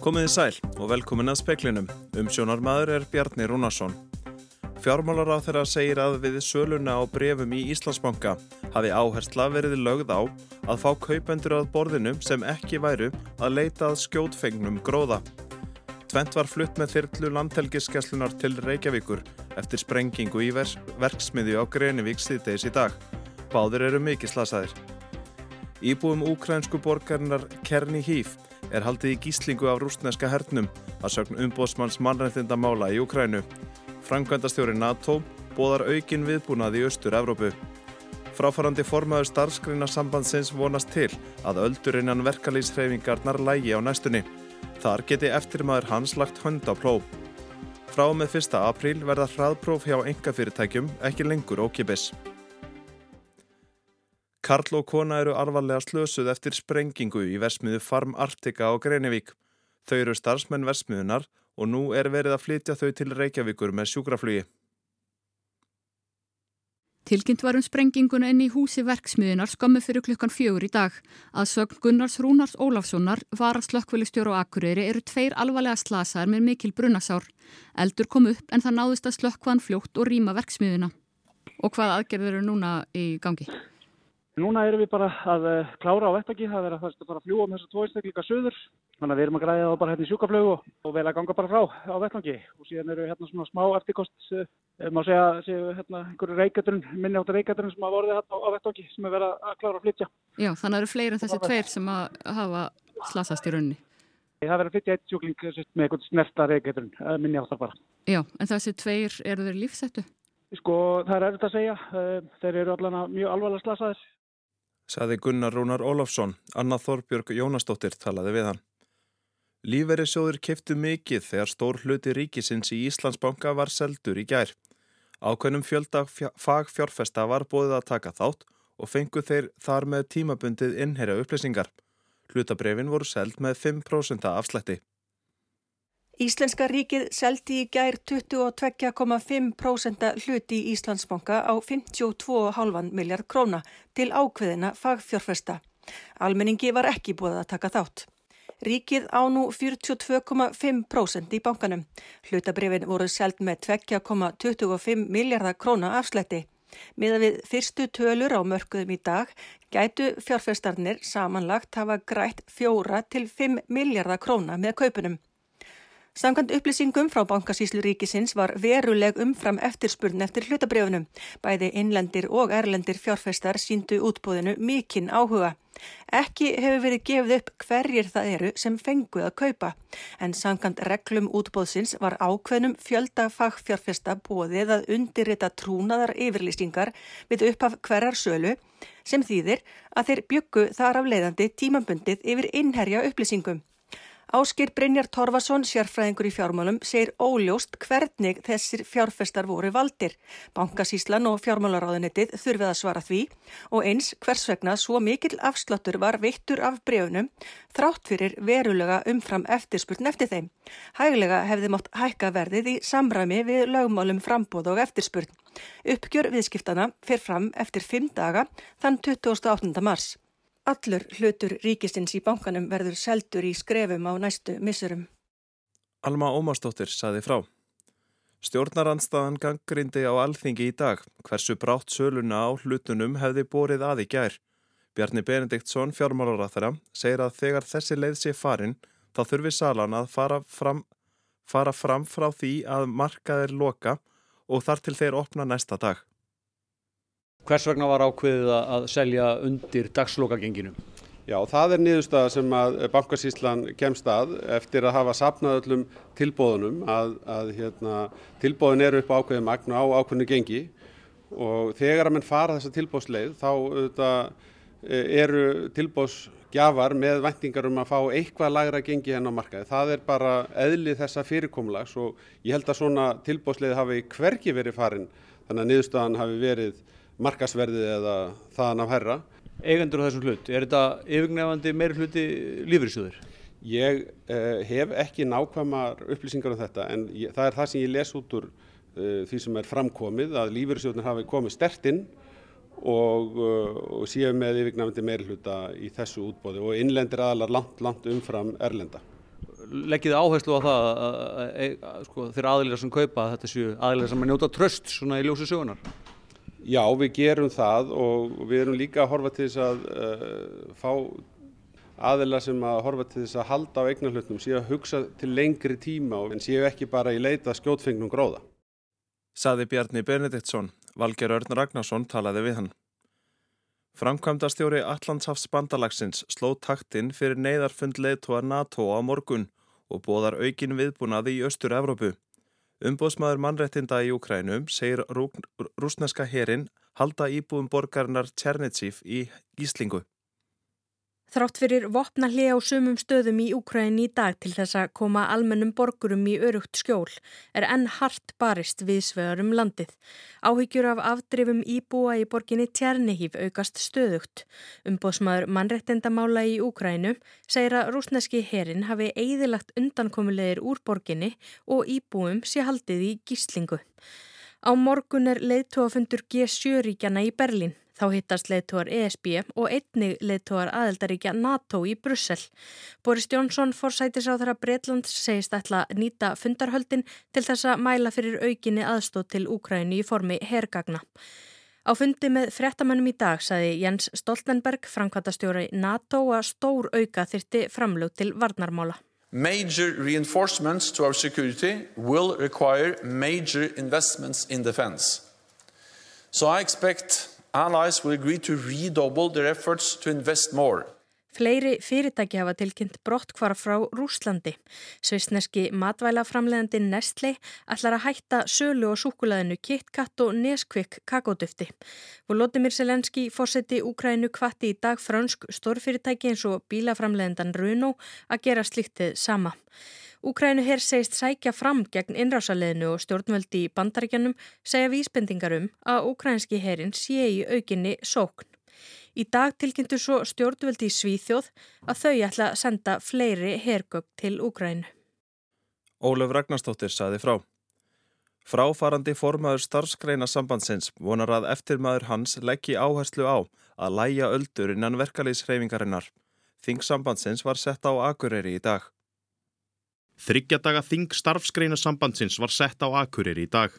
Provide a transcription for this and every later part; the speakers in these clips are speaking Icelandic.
Komiði sæl og velkomin að speklinum. Umsjónarmadur er Bjarni Rúnarsson. Fjármálar á þeirra segir að við söluna á brefum í Íslandsbanka hafi áhersla verið lögð á að fá kaupendur að borðinu sem ekki væru að leita að skjótfengnum gróða. Tvent var flutt með þyrlu landhelgiskeslunar til Reykjavíkur eftir sprengingu í verksmiðju á Grenivík síðdeis í dag. Báður eru mikið slasaðir. Íbúum úkrænsku borgarinnar Kerni Híf er haldið í gíslingu af rústneska hernum að sögn umbóðsmanns mannrættindamála í Ukrænu. Frankvæntastjóri NATO bóðar aukin viðbúnað í Östur-Evrópu. Fráfarandi formaður starfskreina sambandsins vonast til að öldurinnan verkalýshreyfingarnar lægi á næstunni. Þar geti eftirmaður hans lagt hönd á pló. Frá með 1. apríl verða hraðpróf hjá engafyrirtækjum ekki lengur ókipis. Karl og kona eru alvarlega slösuð eftir sprengingu í versmiðu Farm Artika á Greinivík. Þau eru starfsmenn versmiðunar og nú er verið að flytja þau til Reykjavíkur með sjúkraflugi. Tilkynnt var um sprenginguna inn í húsi verksmiðunar skömmu fyrir klukkan fjögur í dag. Að sögn Gunnars Rúnars Ólafssonar var að slökkvölistjóru og akureyri eru tveir alvarlega slasaðar með mikil brunasár. Eldur kom upp en það náðist að slökkvan fljótt og rýma verksmiðuna. Og hvað aðgerður eru núna í gangi? Núna erum við bara að uh, klára á vettaki, það er að bara að fljúa um þessar tvoisteklinga söður. Þannig að við erum að græða það bara hérna í sjúkaflögu og, og vel að ganga bara frá á vettaki. Og síðan eru hérna svona smá eftirkost, uh, má segja, séu hérna einhverju reykjadurinn, minni áttu reykjadurinn sem að vorði hérna á vettaki sem er verið að klára að flytja. Já, þannig að það eru fleiri en þessi tveir sem að hafa slasast í rauninni. Það verður að flytja eitt sjúkling með einhvern snerta reykjadurinn, minni lífsettu? Sko, það er erfitt að segja. Þeir eru allan mjög alvarlega slasaðir saði Gunnar Rúnar Ólafsson, Anna Þorbjörg Jónastóttir talaði við hann. Líferi sjóður keftu mikið þegar stór hluti ríkisins í Íslandsbanka var seldur í gær. Ákveðnum fjölda fagfjárfesta var bóðið að taka þátt og fengu þeir þar með tímabundið innherja upplýsingar. Hlutabrefin voru seld með 5% afslætti. Íslenska ríkið seldi í gær 22,5% hluti í Íslandsbanka á 52,5 miljard króna til ákveðina fagfjárfesta. Almenningi var ekki búið að taka þátt. Ríkið á nú 42,5% í bankanum. Hlutabrifin voru seld með 2,25 miljardar króna afslætti. Miða við fyrstu tölur á mörkuðum í dag gætu fjárfestarnir samanlagt hafa grætt 4 til 5 miljardar króna með kaupunum. Samkvæmt upplýsingum frá bankasíslu ríkisins var veruleg umfram eftirspurn eftir hlutabrjöfunum. Bæði innlendir og erlendir fjárfestar síndu útbóðinu mikinn áhuga. Ekki hefur verið gefið upp hverjir það eru sem fenguð að kaupa, en samkvæmt reglum útbóðsins var ákveðnum fjölda fagfjárfesta bóðið að undirrita trúnaðar yfirlýstingar við upphaf hverjar sölu sem þýðir að þeir byggu þar af leiðandi tímambundið yfir innherja upplýsingum. Áskir Brynjar Torfason, sérfræðingur í fjármálum, segir óljóst hvernig þessir fjárfestar voru valdir. Bankasíslan og fjármálaráðunettið þurfið að svara því og eins hvers vegna svo mikil afslottur var veittur af brefunum þrátt fyrir verulega umfram eftirspurn eftir þeim. Hæglega hefði mótt hækka verðið í samræmi við lögmálum frambóð og eftirspurn. Uppgjör viðskiptana fyrir fram eftir fimm daga þann 28. mars. Allur hlutur ríkistins í bankanum verður seldur í skrefum á næstu missurum. Alma Ómarsdóttir saði frá. Stjórnarandstaðan gangrindi á alþingi í dag hversu brátt söluna á hlutunum hefði borið að í gær. Bjarni Benediktsson, fjármálaráþara, segir að þegar þessi leið sé farin þá þurfi salan að fara fram, fara fram frá því að markaðir loka og þar til þeir opna næsta dag. Hvers vegna var ákveðið að selja undir dagslokagenginu? Já, það er niðurstaða sem að bankasíslan kemst að eftir að hafa sapnað öllum tilbóðunum að, að hérna, tilbóðin eru upp á ákveðið magna á ákveðinu gengi og þegar að mann fara þessa tilbóðsleið þá auðvitað, e, eru tilbóðsgjafar með vendingar um að fá eitthvað lagra gengi henn á markaði. Það er bara eðli þessa fyrirkomlags og ég held að svona tilbóðsleið hafi hverki verið farin þannig að niðurstaðan hafi verið markasverði eða þaðan af herra. Eigendur á þessum hlut, er þetta yfirgnefandi meiri hluti lífriðsjóður? Ég eh, hef ekki nákvæmar upplýsingar um þetta en ég, það er það sem ég les út úr uh, því sem er framkomið að lífriðsjóðunir hafi komið stertinn og, uh, og séu með yfirgnefandi meiri hluta í þessu útbóði og innlendir aðalar langt, langt umfram erlenda. leggið áherslu á það að, að, að sko, þeirra aðlilega sem kaupa þetta séu aðlilega sem að njóta tröst svona í ljósi sögunar? Já, við gerum það og við erum líka að horfa til þess að uh, fá aðila sem að horfa til þess að halda á eignarhlutnum séu að hugsa til lengri tíma en séu ekki bara í leita skjótfengnum gróða. Saði Bjarni Benediktsson, Valger Örn Ragnarsson talaði við hann. Framkvæmdastjóri Allandshafs bandalagsins sló taktinn fyrir neyðarfund leðtóa NATO á morgun og bóðar aukin viðbúnaði í Östur-Evrópu. Umbóðsmaður mannrettinda í Ukrænum segir rúsneska herin halda íbúum borgarinnar Tjernitsíf í Íslingu. Þrátt fyrir vopna hlið á sumum stöðum í Úkræðin í dag til þess að koma almennum borgurum í örugt skjól er enn hart barist viðsvegar um landið. Áhyggjur af afdrifum íbúa í borginni Tjernihíf aukast stöðugt. Umbóðsmaður mannrettendamála í Úkræðinu segir að rúsneski herin hafi eigðilagt undankomulegir úr borginni og íbúum sé haldið í gíslingu. Á morgun er leiðtóafundur G7-ríkjana í Berlín. Þá hittast leðtúar ESB og einnig leðtúar aðeldaríkja NATO í Brussel. Boris Jónsson forsætis á þeirra Breitland segist ætla nýta fundarhöldin til þess að mæla fyrir aukinni aðstóð til Úkræni í formi hergagna. Á fundi með frettamannum í dag saði Jens Stoltenberg, framkvæmtastjóri NATO, að stór auka þyrti framlög til varnarmála. Major reinforcements to our security will require major investments in defense. So I expect allies will agree to redouble their efforts to invest more. Fleiri fyrirtæki hafa tilkynnt brottkvara frá Rúslandi. Svisneski matvælaframleðandi Nestle ætlar að hætta sölu og súkulæðinu KitKat og Neskvik kakódufti. Volodymyr Selenski fórseti Úkrænu kvatti í dag fransk stórfyrirtæki eins og bílaframleðandan Runo að gera slíktið sama. Úkrænu hér segist sækja fram gegn innrásaleðinu og stjórnvöldi í bandaríkjanum segja vísbendingarum að úkrænski herin sé í aukinni sókn. Í dag tilkynntu svo stjórnvöldi í Svíþjóð að þau ætla að senda fleiri hergögg til Úgrænu. Ólef Ragnarstóttir saði frá. Fráfarandi formaður starfskreina sambandsins vonar að eftirmaður hans leggji áherslu á að læja öldur innan verkalýshreyfingarinnar. Þing sambandsins var sett á Akureyri í dag. Þryggjadaga þing starfskreina sambandsins var sett á Akureyri í dag.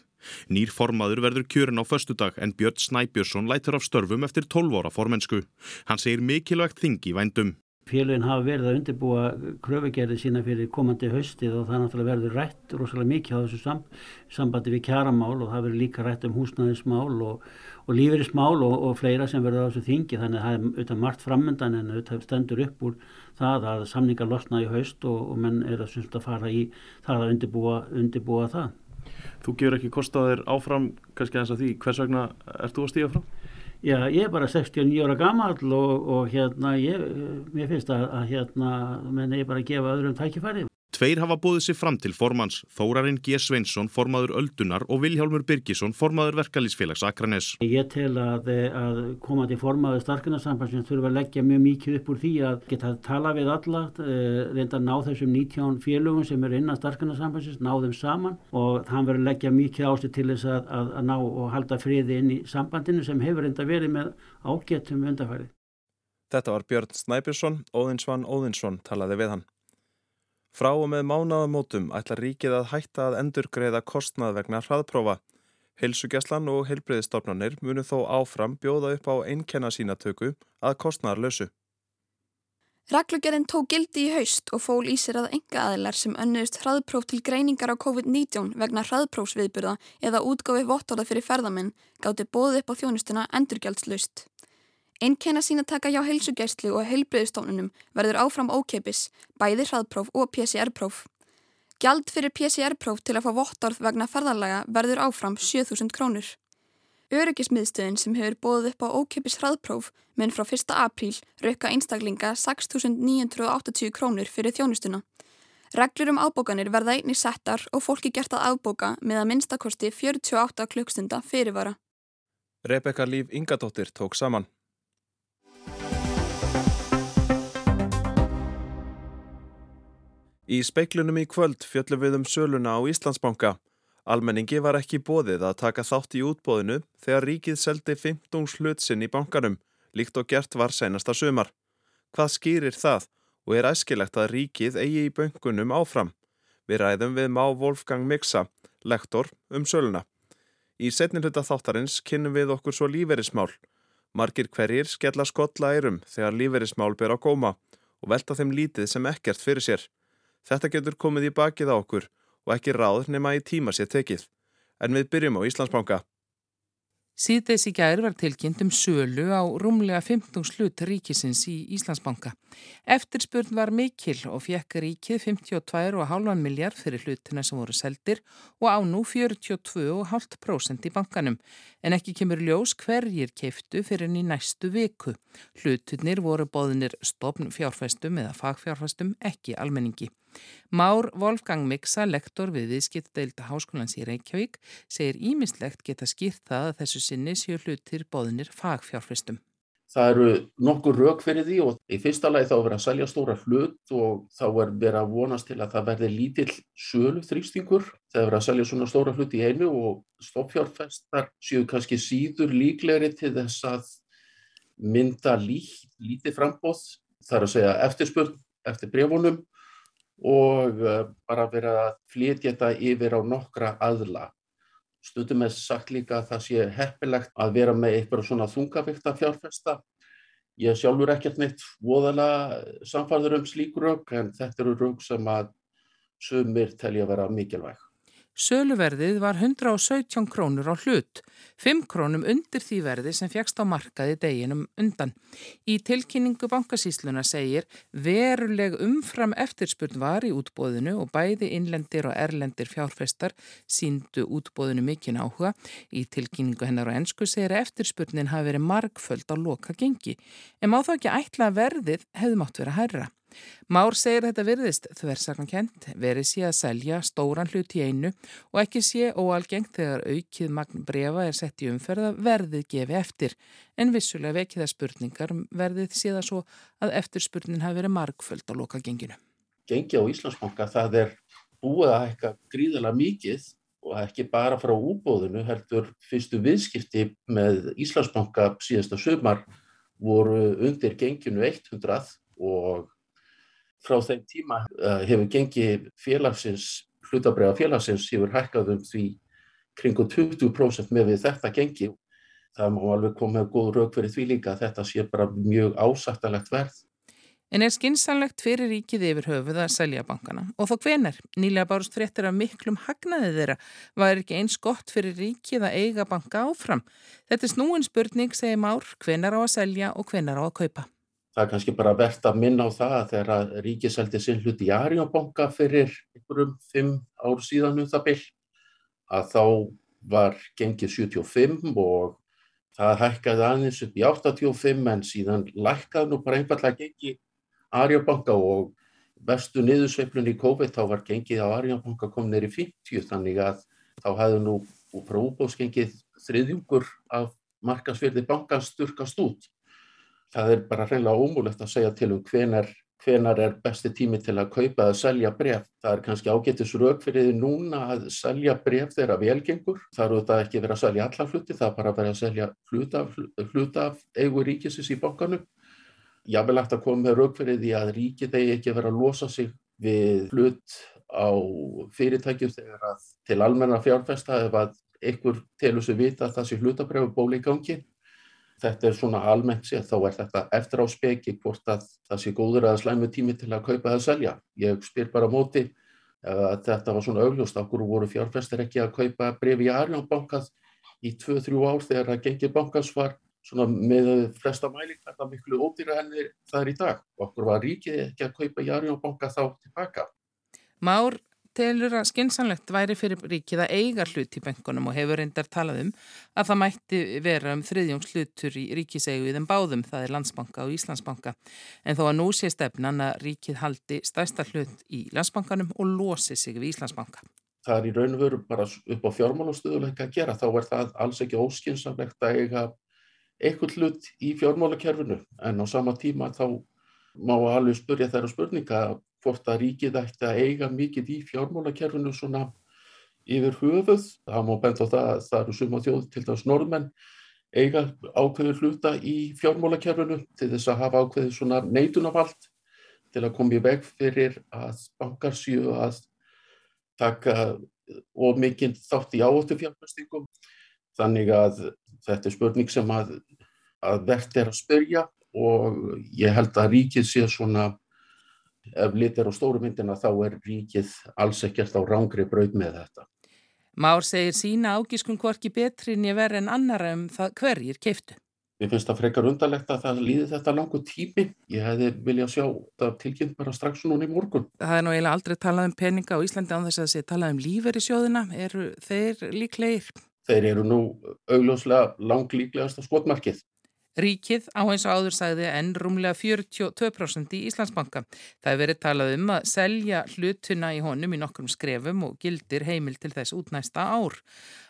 Nýr formaður verður kjörin á föstudag en Björn Snæbjörnsson lætur af störfum eftir 12 ára formensku. Hann segir mikilvægt þingi vændum. Félagin hafa verið að undirbúa kröfugerði sína fyrir komandi haustið og það náttúrulega verður rætt rosalega mikið á þessu sam, sambandi við kjaramál og það verður líka rætt um húsnæðismál og, og lífeyrismál og, og fleira sem verður á þessu þingi þannig að það er auðvitað margt framöndan en auðvitað stendur upp úr það að samningar losna í haust og, og menn er að, að fara í það að undirbúa, undirbúa það. Þú gefur ekki kostaðir áfram kannski aðeins að því, hvers vegna ert þú að stíga fram? Já, ég er bara 69 ára gammal og, og hérna, ég, mér finnst að, að hérna, menn ég bara gefa öðrum tækifærið. Tveir hafa búið sér fram til formans, Þórarinn G. Sveinsson, formaður Öldunar og Viljálmur Birgisson, formaður Verkalýsfélags Akranes. Ég tel að, að koma til formaður starfinarsambansins þurfa að leggja mjög mikið upp úr því að geta að tala við alla, eh, reynda að ná þessum 19 félögum sem eru innan starfinarsambansins, ná þeim saman og hann verður að leggja mikið ástu til þess að, að, að ná og halda friði inn í sambandinu sem hefur reynda verið með ágetum undarfærið. Þetta var Björn Snæbjörnsson, Óðinsvann Óðinsson talaði við hann. Frá og með mánaðamótum ætla ríkið að hætta að endurgreiða kostnað vegna hraðprófa. Heilsugjastlan og heilbreyðistofnanir munu þó áfram bjóða upp á einnkenna sínatöku að kostnaðar lausu. Raglugerinn tók gildi í haust og fól í sér að enga aðilar sem önnuðist hraðpróf til greiningar á COVID-19 vegna hraðprófsviðburða eða útgáfi vottorða fyrir ferðamenn gáti bóðið upp á þjónustuna endurgjaldslaust. Einkenna sína taka hjá heilsugæslu og heilbreyðstofnunum verður áfram ókeipis, bæði hraðpróf og PCR-próf. Gjald fyrir PCR-próf til að fá vottorð vegna ferðarlega verður áfram 7000 krónur. Öryggismiðstöðin sem hefur bóðið upp á ókeipis hraðpróf menn frá 1. apríl rauka einstaklinga 6.980 krónur fyrir þjónustuna. Reglur um ábókanir verða einni settar og fólki gert að ábóka með að minnstakosti 48 klukkstunda fyrirvara. Rebecca Líf Ingadóttir tók saman. Í speiklunum í kvöld fjöllum við um söluna á Íslandsbanka. Almenningi var ekki bóðið að taka þátt í útbóðinu þegar ríkið seldi 15 hlutsinn í bankanum, líkt og gert var senasta sumar. Hvað skýrir það og er æskilegt að ríkið eigi í böngunum áfram. Við ræðum við má Wolfgang Mixa, lektor, um söluna. Í setninluta þáttarins kynnum við okkur svo líferismál. Margir hverjir skella skotla eirum þegar líferismál ber á góma og velta þeim lítið sem ekkert fyrir sér. Þetta getur komið í bakið á okkur og ekki ráð nema í tíma sér tekið. En við byrjum á Íslandsbanka. Síðdeis í gær var tilkynnt um sölu á rúmlega 15 slut ríkisins í Íslandsbanka. Eftirspurn var mikil og fekk ríkið 52,5 miljard fyrir hlutina sem voru seldir og á nú 42,5% í bankanum. En ekki kemur ljós hverjir keiftu fyrir enn í næstu viku. Hlutunir voru bóðinir stopn fjárfæstum eða fagfjárfæstum ekki almenningi. Már Wolfgang Miksa, lektor við viðskiptdeilda háskólans í Reykjavík, segir ímislegt geta skýrt það að þessu sinni séu hlutir bóðinir fagfjárfristum. Það eru nokkur rauk fyrir því og í fyrsta lagi þá verður að selja stóra hlut og þá er verið að vonast til að það verði lítill sölu þrýstingur þegar verður að selja svona stóra hlut í einu og stoppfjárfestar séu kannski síður líklegri til þess að mynda lí, lítið frambóð, þar að segja eftirspurn eftir brefunum og eh, bara verið að flytja þetta yfir á nokkra aðla. Stundum er sagt líka að það sé heppilegt að vera með eitthvað svona þungavíkta fjárfesta. Ég sjálfur ekkert neitt voðala samfæður um slík rauk en þetta eru rauk sem að sumir telja að vera mikilvæg. Söluverðið var 117 krónur á hlut, 5 krónum undir því verði sem fjagst á markaði deginum undan. Í tilkynningu bankasísluna segir veruleg umfram eftirspurn var í útbóðinu og bæði innlendir og erlendir fjárfestar síndu útbóðinu mikinn áhuga. Í tilkynningu hennar á ennsku segir eftirspurnin hafi verið margföld á loka gengi, en má þá ekki ætla verðið hefði mátt vera hærra. Már segir þetta virðist þversakan kent, verið sé að selja stóran hlut í einu og ekki sé óalgengt þegar aukið magn brefa er sett í umferða verðið gefi eftir, en vissulega vekiða spurningar um verðið sé það svo að eftirspurnin hafi verið margföld á lokagenginu. Gengi á Íslandsbanka það er búið að eitthvað gríðala mikið og ekki bara frá úbóðinu heldur fyrstu viðskipti með Íslandsbanka síðasta sömar voru undir genginu 100 og frá þeim tíma uh, hefur gengið félagsins, hlutabræða félagsins hefur hækkað um því kringu 20% með við þetta gengi. Það má alveg koma með góð rauk fyrir því líka að þetta sé bara mjög ásættalegt verð. En er skinsanlegt fyrir ríkið yfir höfuð að selja bankana? Og þó hvenar? Nýlega bárust fréttir af miklum hagnaði þeirra. Var ekki eins gott fyrir ríkið að eiga banka áfram? Þetta er snúin spurning, segir Már, hvenar á að selja og hvenar á að kaupa. Það er kannski bara verðt að minna á það að þegar ríkið seldi sinn hlut í Arjónbanka fyrir einhverjum fimm ár síðan um það byll að þá var gengið 75 og það hækkaði aðeins upp í 85 en síðan lækkaði nú bara einfallega gengið Arjónbanka og vestu niðursveiflun í COVID þá var gengið á Arjónbanka komið neyri 50 þannig að þá hefðu nú frá útbóðsgengið þriðjungur af markasverði bankans styrkast út það er bara hreinlega ómúlegt að segja til um hvenar, hvenar er besti tími til að kaupa eða selja bref. Það er kannski ágættis rauk fyrir því núna að selja bref þeirra velgengur. Það eru þetta ekki verið að selja alla hluti, það er bara verið að selja hluta hluta af eigu ríkisins í bókanu. Ég vil eftir að koma með rauk fyrir því að ríkið eigi ekki verið að losa sig við hlut á fyrirtækjum þegar að til almenna fjárfesta ef að einhver telur sig vita að það sé hlutabröfu bóli í gangi þetta er svona almennt séð þá er þetta eftir á speki hvort að það sé góður að slæmu tími til að kaupa eða selja. Ég spyr bara móti að þetta var svona augljóst okkur voru fjárfæstir ekki að kaupa brefi í Arjónbankað í 2-3 ár þegar að gengið bankans var svona með flesta mælingar það miklu ódýra henni það er í dag. Okkur var ríkið ekki að kaupa í Arjónbankað þá tilbaka. Már telur að skinsanlegt væri fyrir ríkið að eiga hlut í bengunum og hefur reyndar talað um að það mætti vera um þriðjóns hlutur í ríkisegu í þeim báðum, það er Landsbanka og Íslandsbanka. En þó að nú sé stefnan að ríkið haldi stærsta hlut í Landsbankanum og losi sig við Íslandsbanka. Það er í raun og veru bara upp á fjármálastöðuleika að gera, þá er það alls ekki óskinsanlegt að eiga eitthvað hlut í fjármálakerfinu en á sama tíma þá má alveg spurja þeirra spurninga hvort að ríkið ætti að eiga mikið í fjármálakerfinu svona yfir höfuð. Það má benda á það að það eru suma þjóð til dæs norðmenn eiga ákveður hluta í fjármálakerfinu til þess að hafa ákveður svona neitunavald til að koma í veg fyrir að bankar séu að taka of mikið þátt í áhóttu fjárfæstingum. Þannig að þetta er spurning sem að, að verðt er að spyrja og ég held að ríkið sé svona, ef litir á stóru myndina þá er ríkið alls ekkert á rángri braud með þetta. Már segir sína ágískun hvorki betri en ég verð en annara um það hverjir keiftu. Mér finnst það frekar undarlegt að það líði þetta langu tími. Ég hefði viljað sjá þetta tilkynnt bara strax núna í morgun. Það er nú eiginlega aldrei talað um peninga á Íslandi án þess að það sé talað um líferi sjóðina. Eru þeir líklegir? Þeir eru nú augljóslega langlíklegast á skotmarkið. Ríkið á eins og áður sagði enn rúmlega 42% í Íslandsbanka. Það hefur verið talað um að selja hlutuna í honum í nokkrum skrefum og gildir heimil til þess út næsta ár.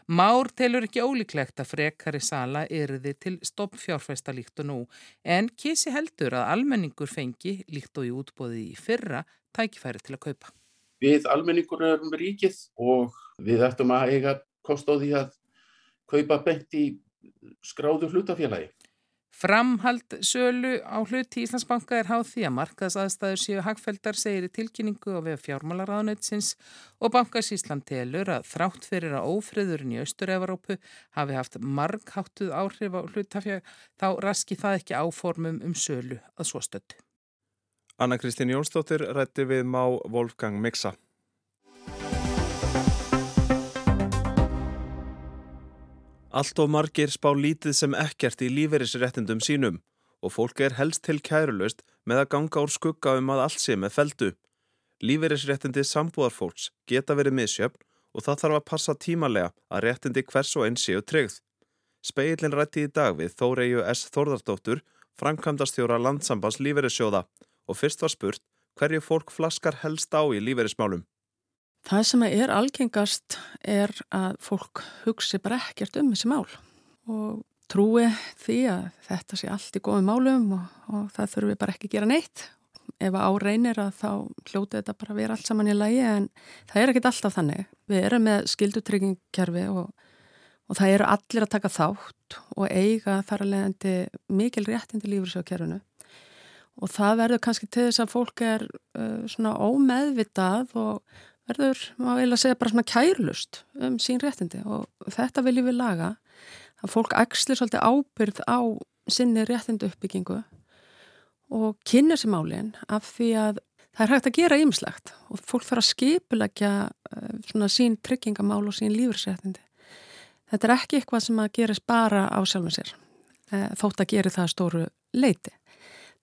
Már telur ekki ólíklegt að frekari sala erði til stoppfjárfesta líkt og nú en kísi heldur að almenningur fengi líkt og í útbóði í fyrra tækifæri til að kaupa. Við almenningur erum ríkið og við ættum að eiga kost á því að kaupa bent í skráðu hlutafélagi. Framhald sölu á hluti Íslandsbanka er háð því að markaðsaðstæður séu hagfeldar segir í tilkynningu á við fjármálaráðnötsins og bankasíslan telur að þrátt fyrir að ófriðurinn í Östur-Európu hafi haft margháttuð áhrif á hlutafjag þá raski það ekki áformum um sölu að svo stöttu. Anna Kristín Jónsdóttir rætti við má Wolfgang Mixa. Allt og margir spá lítið sem ekkert í lífeyrisréttindum sínum og fólk er helst til kærulust með að ganga úr skugga um að allt sé með feldu. Lífeyrisréttindi sambúðarfólks geta verið misjöfn og það þarf að passa tímalega að réttindi hvers og einn séu tryggð. Speillin rætti í dag við Þóreyju S. Þórðardóttur, framkvæmdastjóra landsambans lífeyrissjóða og fyrst var spurt hverju fólk flaskar helst á í lífeyrismálum. Það sem er algengast er að fólk hugsi bara ekkert um þessi mál og trúi því að þetta sé allt í góðum málum og, og það þurfum við bara ekki að gera neitt. Ef á reynir að þá hljóti þetta bara að vera allt saman í lagi en það er ekkit alltaf þannig. Við erum með skildutryggingkerfi og, og það eru allir að taka þátt og eiga þar að leiðandi mikil réttindi lífriðsjóðkerfinu og það verður kannski til þess að fólk er uh, svona ómeðvitað og verður, má ég að segja, bara svona kærlust um sín réttindi og þetta viljum við laga að fólk axlir svolítið ábyrð á sinni réttindu uppbyggingu og kynna sér málinn af því að það er hægt að gera ymslegt og fólk þarf að skipulegja uh, svona sín tryggingamál og sín lífurséttindi. Þetta er ekki eitthvað sem að gerist bara á sjálfum sér uh, þótt að gera það stóru leiti.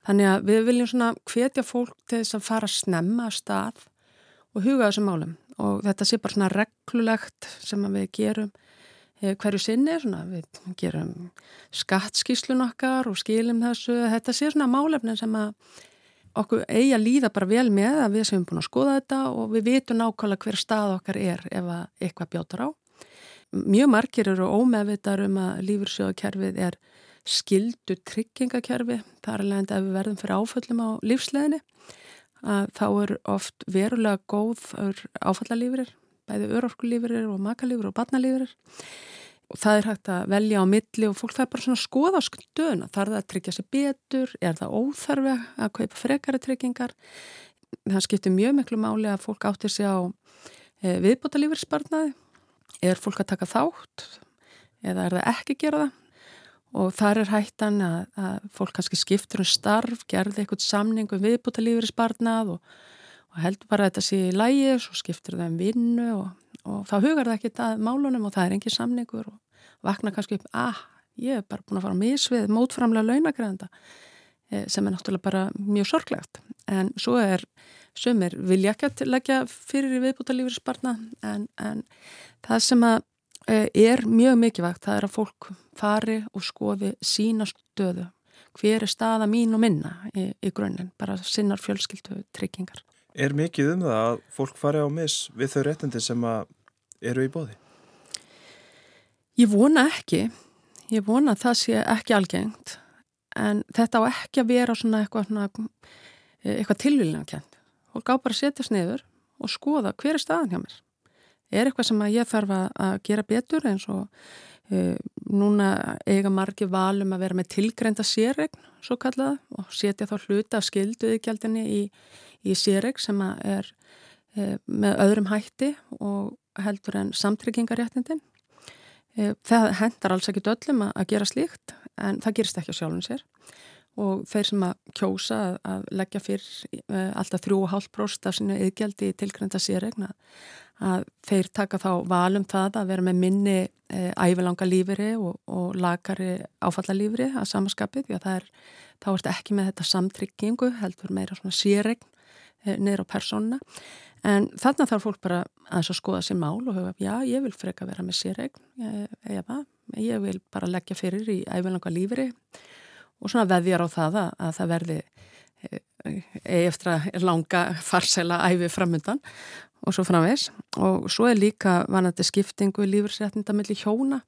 Þannig að við viljum svona hvetja fólk til þess að fara að snemma að stað og huga þessum málum. Og þetta sé bara svona reglulegt sem við gerum eh, hverju sinni, svona, við gerum skattskíslun okkar og skilum þessu, þetta sé svona málefnin sem að okkur eigi að líða bara vel með að við sem erum búin að skoða þetta og við vitum nákvæmlega hver stað okkar er ef eitthvað bjótar á. Mjög margir eru ómeðvitar um að lífursjóðakerfið er skildu tryggingakerfi, þar er leiðandi að við verðum fyrir áföllum á lífsleðinni að þá er oft verulega góð áfallalífurir, bæði örorkulífurir og makalífurir og barnalífurir og það er hægt að velja á milli og fólk það er bara svona að skoða stöðuna, þarf það að tryggja sér betur, er það óþarfi að kaupa frekari tryggingar? Það skiptir mjög miklu máli að fólk áttir sig á e, viðbótalífurisbarnaði er fólk að taka þátt? Eða er það ekki að gera það og þar er hættan að, að fólk kannski skiptur um starf, gerði eitthvað samning um viðbúta lífeyrisbarnað og, og heldur bara að þetta sé í lægi og svo skiptur það um vinnu og, og þá hugar það ekkit að málunum og það er engin samningur og vakna kannski upp að ah, ég er bara búin að fara að misvið mótframlega launagræðanda eh, sem er náttúrulega bara mjög sorglegt. En svo er sumir vilja ekki að leggja fyrir í viðbúta lífeyrisbarnað en, en það sem að er mjög mikilvægt, það er að fólk fari og skoði sína stöðu hver er staða mín og minna í, í grunninn, bara sinnar fjölskyldu tryggingar. Er mikið um það að fólk fari á mis við þau réttindi sem eru í bóði? Ég vona ekki ég vona að það sé ekki algengt en þetta á ekki að vera svona eitthvað, eh, eitthvað tilvílinakent. Fólk á bara að setjast niður og skoða hver er staðan hjá mér er eitthvað sem ég þarf að gera betur eins og uh, núna eiga margi valum að vera með tilgreinda sérregn svo kallaða og setja þá hluta af skilduðigjaldinni í, í sérregn sem er uh, með öðrum hætti og heldur en samtryggingaréttindin. Uh, það hendar alls ekki döllum að gera slíkt en það gerist ekki á sjálfum sér og þeir sem að kjósa að, leggja fyrr uh, alltaf 3,5% af sínu yðgjaldi í tilgrænda sérregna að þeir taka þá valum það að vera með minni uh, ævilanga lífiri og, og lagari áfallalífiri að samaskapið því að það er, þá ert ekki með þetta samtryggingu heldur meira svona sérregn uh, niður á persónuna. En þarna þarf fólk bara að skoða sér mál og höfa, já ég vil freka vera með sérregn, ég, ég vil bara leggja fyrir í ævilanga lífiri og svona veðjar á það að, að það verði eh, eftir að langa farsæla æfi framöndan og svo framvegs og svo er líka vanandi skiptingu í lífurséttinda mellir hjóna.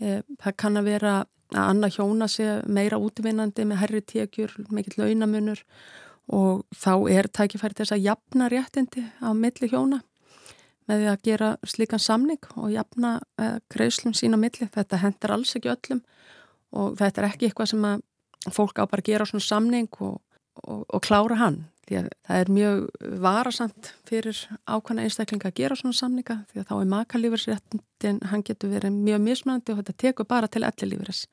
E, það kann að vera að annað hjóna sé meira útvinnandi með herri tekjur, mikill launamunur og þá er tækifæri þess að jafna réttindi á milli hjóna með því að gera slíkan samning og jafna e, greiðslum sína milli, þetta hendur alls ekki öllum og þetta er ekki eitthvað sem að fólk á bara að gera svona samning og, og, og klára hann. Því að það er mjög varasamt fyrir ákvæmna einstaklinga að gera svona samninga því að þá er makalífursréttin hann getur verið mjög mismunandi og þetta tekur bara til ellilífuris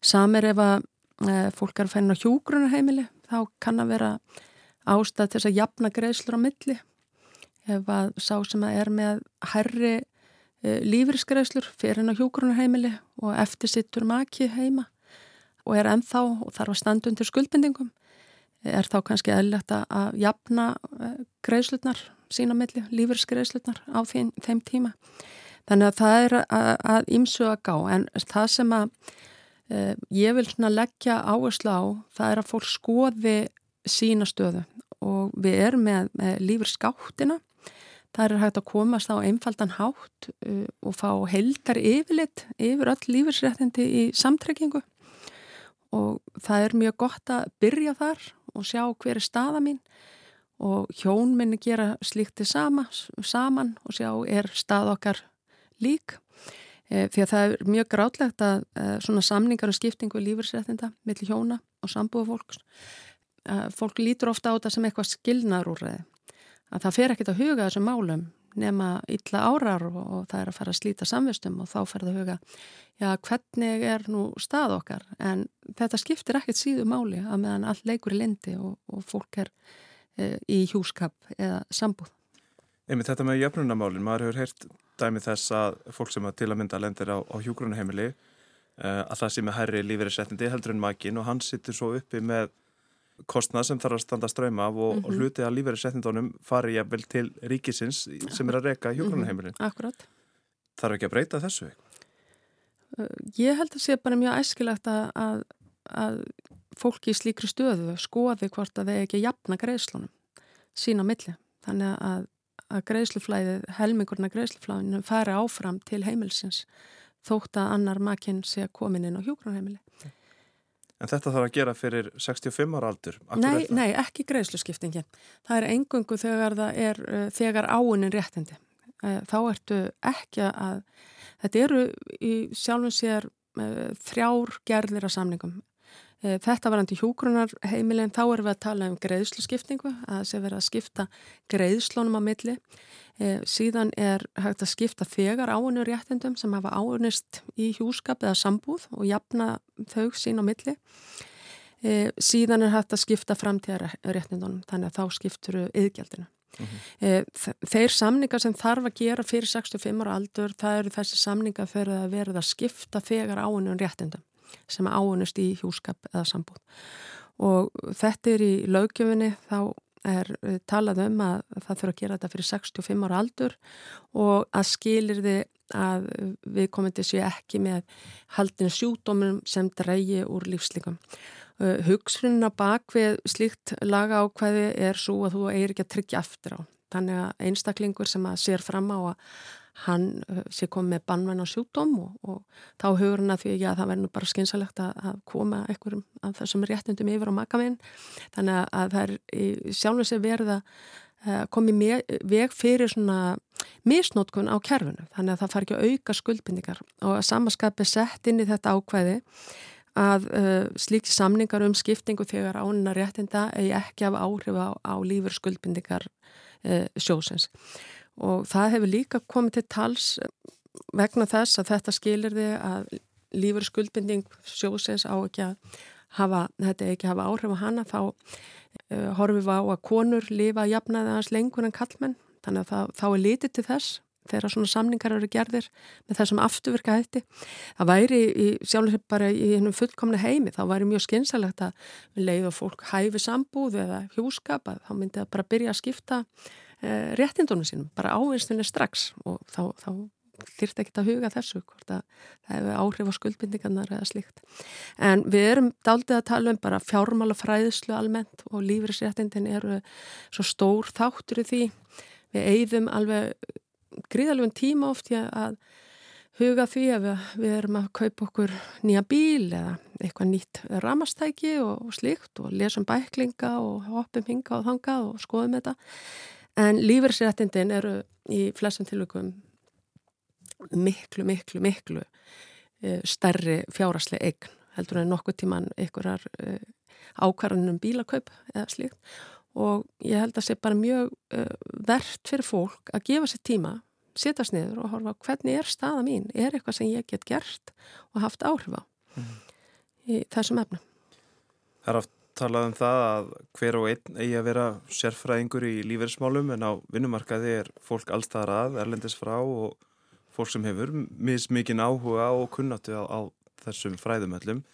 samir ef að e, fólk er að fæna hjúgrunarheimili þá kann að vera ástæð til þess að jafna greiðslur á milli. Ef að sá sem að er með herri e, lífriskreiðslur fyrir henn á hjúgrunarheimili og eftir sittur maki heima og er ennþá og þarf að standa undir skuldbindingum. Er þá kannski eðlert að jafna eh, greiðslutnar sína milli, lífurskreiðslutnar á þeim, þeim tíma. Þannig að það er að ímsu að gá. En það sem að e, ég vil leggja áherslu á það er að fólk skoði sína stöðu. Og við erum með, með lífurskáttina það er hægt að komast á einfaldan hátt uh, og fá heldar yfirlit yfir öll lífursréttindi í samtryggingu. Og það er mjög gott að byrja þar og sjá hver er staða mín. Og hjón minni gera slíkti sama, saman og sjá er stað okkar lík. E, því að það er mjög grátlegt að e, svona samningar og um skiptingu í lífyrsréttinda millir hjóna og sambúða fólks e, fólk lítur ofta á þetta sem eitthvað skilnaður úr reði að það fer ekkit að huga þessum málum nema illa árar og, það er að fara að slíta samvistum og þá fer það að huga já, hvernig er nú stað okkar en þetta skiptir ekkert síðu máli að meðan allt leikur í lindi og, og fólk er e, í hjúskap eða sambúð. Emi þetta með jöfnunamálin, maður hefur heyrt dæmi þess að fólk sem að til að mynda lendir á, á hjúgrunahemili e, að það sé með herri lífeyrisettindi heldur en makin og hann sittur svo uppi með kostnað sem þarf að standa ströyma af og, mm -hmm. og mhm. hluti að lífeyrisettindunum fari jafnvel til ríkisins sem er að reyka hjúgrunahemilin. Mm -hmm. Akkurat. Þarf ekki að breyta þessu eitthvað? Ég held að sé bara mjög æskilagt að, að, að fólki í slíkri stöðu skoði hvort að þeir ekki jafna greiðslunum sína milli. Þannig að, að greiðsluflæðið, helmingurna greiðsluflæðinu fari áfram til heimilsins þótt að annar makinn sé að komin inn á hjógrunheimili. En þetta þarf að gera fyrir 65 ára aldur? Nei, nei, ekki greiðsluskiptingin. Það er engungu þegar er uh, þegar áunin réttindi. Uh, þá ertu ekki að Þetta eru í sjálfum sér uh, þrjár gerðir af samningum. Uh, þetta var andir hjógrunar heimilin, þá erum við að tala um greiðsluskiptingu, að það sé verið að skipta greiðslónum á milli. Uh, síðan er hægt að skipta þegar áunur réttindum sem hafa áunist í hjúskap eða sambúð og jafna þau sín á milli. Síðan er hægt að skipta framtíðar réttindunum, þannig að þá skipturu yðgjaldinu. Mm -hmm. Þeir samningar sem þarf að gera fyrir 65 ára aldur, það eru þessi samningar fyrir að verða að skipta þegar áunum réttindum sem áunust í hjúskap eða sambúð. Og þetta er í lögjöfinni, þá er eh, talað um að það þurfa að gera þetta fyrir 65 ára aldur og að skilir þið að við komum til að sé ekki með haldinu sjúdómum sem dreyji úr lífslikum. Uh, Hugsunna bak við slíkt laga ákvæði er svo að þú eigir ekki að tryggja eftir á. Þannig að einstaklingur sem að sér fram á að hann uh, sé komið með bannvæn á sjúkdóm og, og þá hugur hann að því að það verður bara skynsalegt að, að koma einhverjum af þessum réttundum yfir á makaminn. Þannig að það er sjálfur sér verða uh, komið veg fyrir svona misnótkun á kerfinu. Þannig að það far ekki að auka skuldbindingar. Og að samaskapi sett inn í þetta ákvæði að uh, slíks samningar um skiptingu þegar ánuna réttinda eigi ekki af áhrif á, á lífur skuldbindingar uh, sjósins og það hefur líka komið til tals vegna þess að þetta skilir þið að lífur skuldbinding sjósins á ekki að hafa, þetta ekki hafa áhrif á hana. Þá uh, horfum við á að konur lifa jafnaði aðeins lengur en kallmenn þannig að það, þá er litið til þess þegar svona samningar eru gerðir með þessum afturverka hætti. Það væri sjálfur bara í hennum fullkomna heimi, þá væri mjög skynsalegt að leiðum fólk hæfi sambúð eða hjúskap þá myndi það bara byrja að skipta eh, réttindunum sínum, bara ávinstunni strax og þá, þá þýrt ekki að huga þessu hvort að það hefur áhrif á skuldbindingarnar eða slikt. En við erum daldið að tala um bara fjármála fræðslu almennt og lífrisréttindin eru svo stór þáttur í því. Við eigðum alveg gríðalöfum tíma oft að huga því að við, erum að kaupa okkur nýja bíl eða eitthvað nýtt ramastæki og slíkt og lesum bæklinga og hoppum hinga og þanga og skoðum þetta. En lífeyrsréttindin eru í flestum tilvægum miklu, miklu, miklu uh, stærri fjárasli eign heldur en nokkuð tíman einhverjar eh, ákvarðanum bílakaup eða slíkt. Og ég held að það sé bara mjög uh, verðt fyrir fólk að gefa sér tíma setjast niður og horfa hvernig er staða mín, er eitthvað sem ég get gert og haft áhrif á mm. í þessum efnum? Það er oft talað um það að hver og einn eigi að vera sérfræðingur í lífeyrismálum en á vinnumarkaði er fólk allstaðar að, erlendis frá og fólk sem hefur mismikinn áhuga og kunnáttu á, á þessum fræðumöllum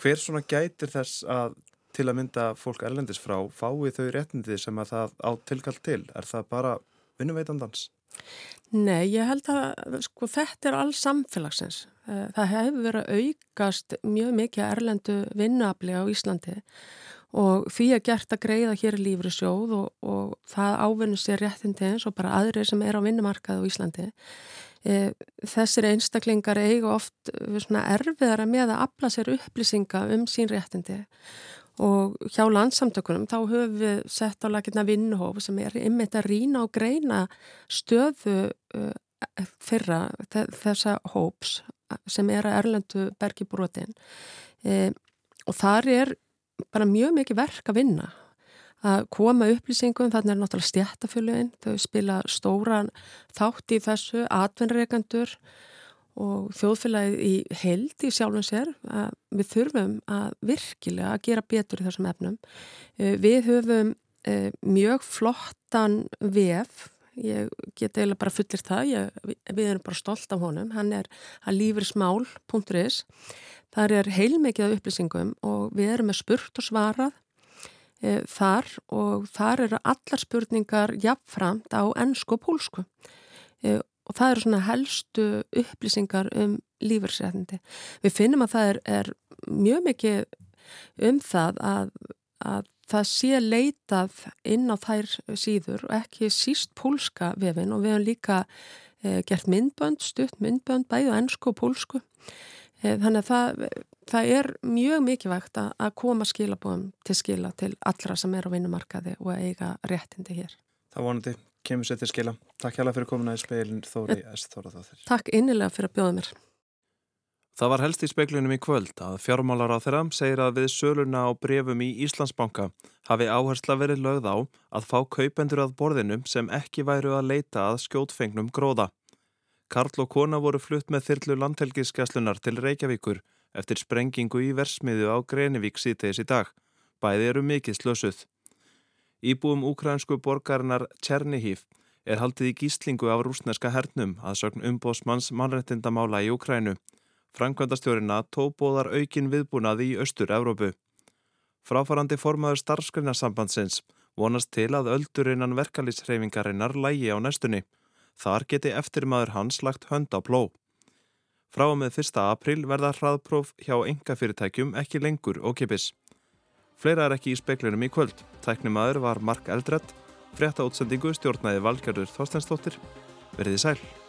hver svona gætir þess að til að mynda fólk erlendis frá fái þau réttindi sem að það á tilkall til? Er það bara vinnuveitandans? Nei, ég held að sko, þetta er alls samfélagsins. Eh, það hefur verið aukast mjög mikið erlendu vinnuafli á Íslandi og því að gert að greiða hér lífri sjóð og, og það ávinnu sér réttindi eins og bara aðrið sem er á vinnumarkaði á Íslandi. Eh, þessir einstaklingar eiga oft erfiðara með að afla sér upplýsinga um sín réttindi og hjá landsamtökunum þá höfum við sett á lakirna vinnuhóf sem er ymmit að rína og greina stöðu fyrra þessa hóps sem er að Erlendu bergibrótin e, og þar er bara mjög mikið verk að vinna að koma upplýsingum, þannig er náttúrulega stjættafjöluinn, þau spila stóran þátt í þessu, atvinnreikandur og þjóðfélagið í held í sjálfum sér að við þurfum að virkilega að gera betur í þessum efnum. Eh, við höfum eh, mjög flottan vef, ég get eiginlega bara fullir það, ég, við erum bara stolt af honum, hann er að lífrismál.is, þar er heilmikið af upplýsingum og við erum með spurt og svarað e, þar og þar eru allar spurningar jafnframt á ennsku og pólsku. E, og það eru svona helstu upplýsingar um lífurséttindi. Við finnum að það er, er mjög mikið um það að, að það sé leitað inn á þær síður og ekki síst pólska vefin og við hefum líka e, gert myndbönd, stutt myndbönd, bæðu ennsku og pólsku. E, þannig að það, það er mjög mikilvægt að, koma skilabóðum til skila til allra sem er á vinnumarkaði og eiga réttindi hér. Það vonandi kemur sér til skila. Takk hjálpa fyrir komuna í speilin Þóri S. Þóraþóttir. Takk innilega fyrir að bjóða mér. Það var helst í speiklinum í kvöld að fjármálar á þeirra segir að við söluna á brefum í Íslandsbanka hafi áhersla verið lögð á að fá kaupendur að borðinum sem ekki væru að leita að skjótfengnum gróða. Karl og kona voru flutt með þyrlu landhelgiskeslunar til Reykjavíkur eftir sprengingu í versmiðu á Grenivík síðtegis í dag. Bæði eru mikið slösuð. Íbúum úkrænsku borgarinnar Tjernihiv er haldið í gíslingu af rúsneska hernum að sögn umbósmanns mannrettindamála í Úkrænu. Frankvöndastjórin NATO bóðar aukin viðbúnaði í Östur-Európu. Fráfarandi formaður starfskrinarsambandsins vonast til að öldurinnan verkalýshreyfingarinnar lægi á næstunni. Þar geti eftirmaður hans lagt hönd á pló. Frá og með 1. april verða hraðpróf hjá enga fyrirtækjum ekki lengur og kipis. Fleira er ekki í speklinum í kvöld. Tæknimaður var Mark Eldredd, frétta útsendingu stjórnaði Valgerður Þorstensdóttir. Verðið sæl.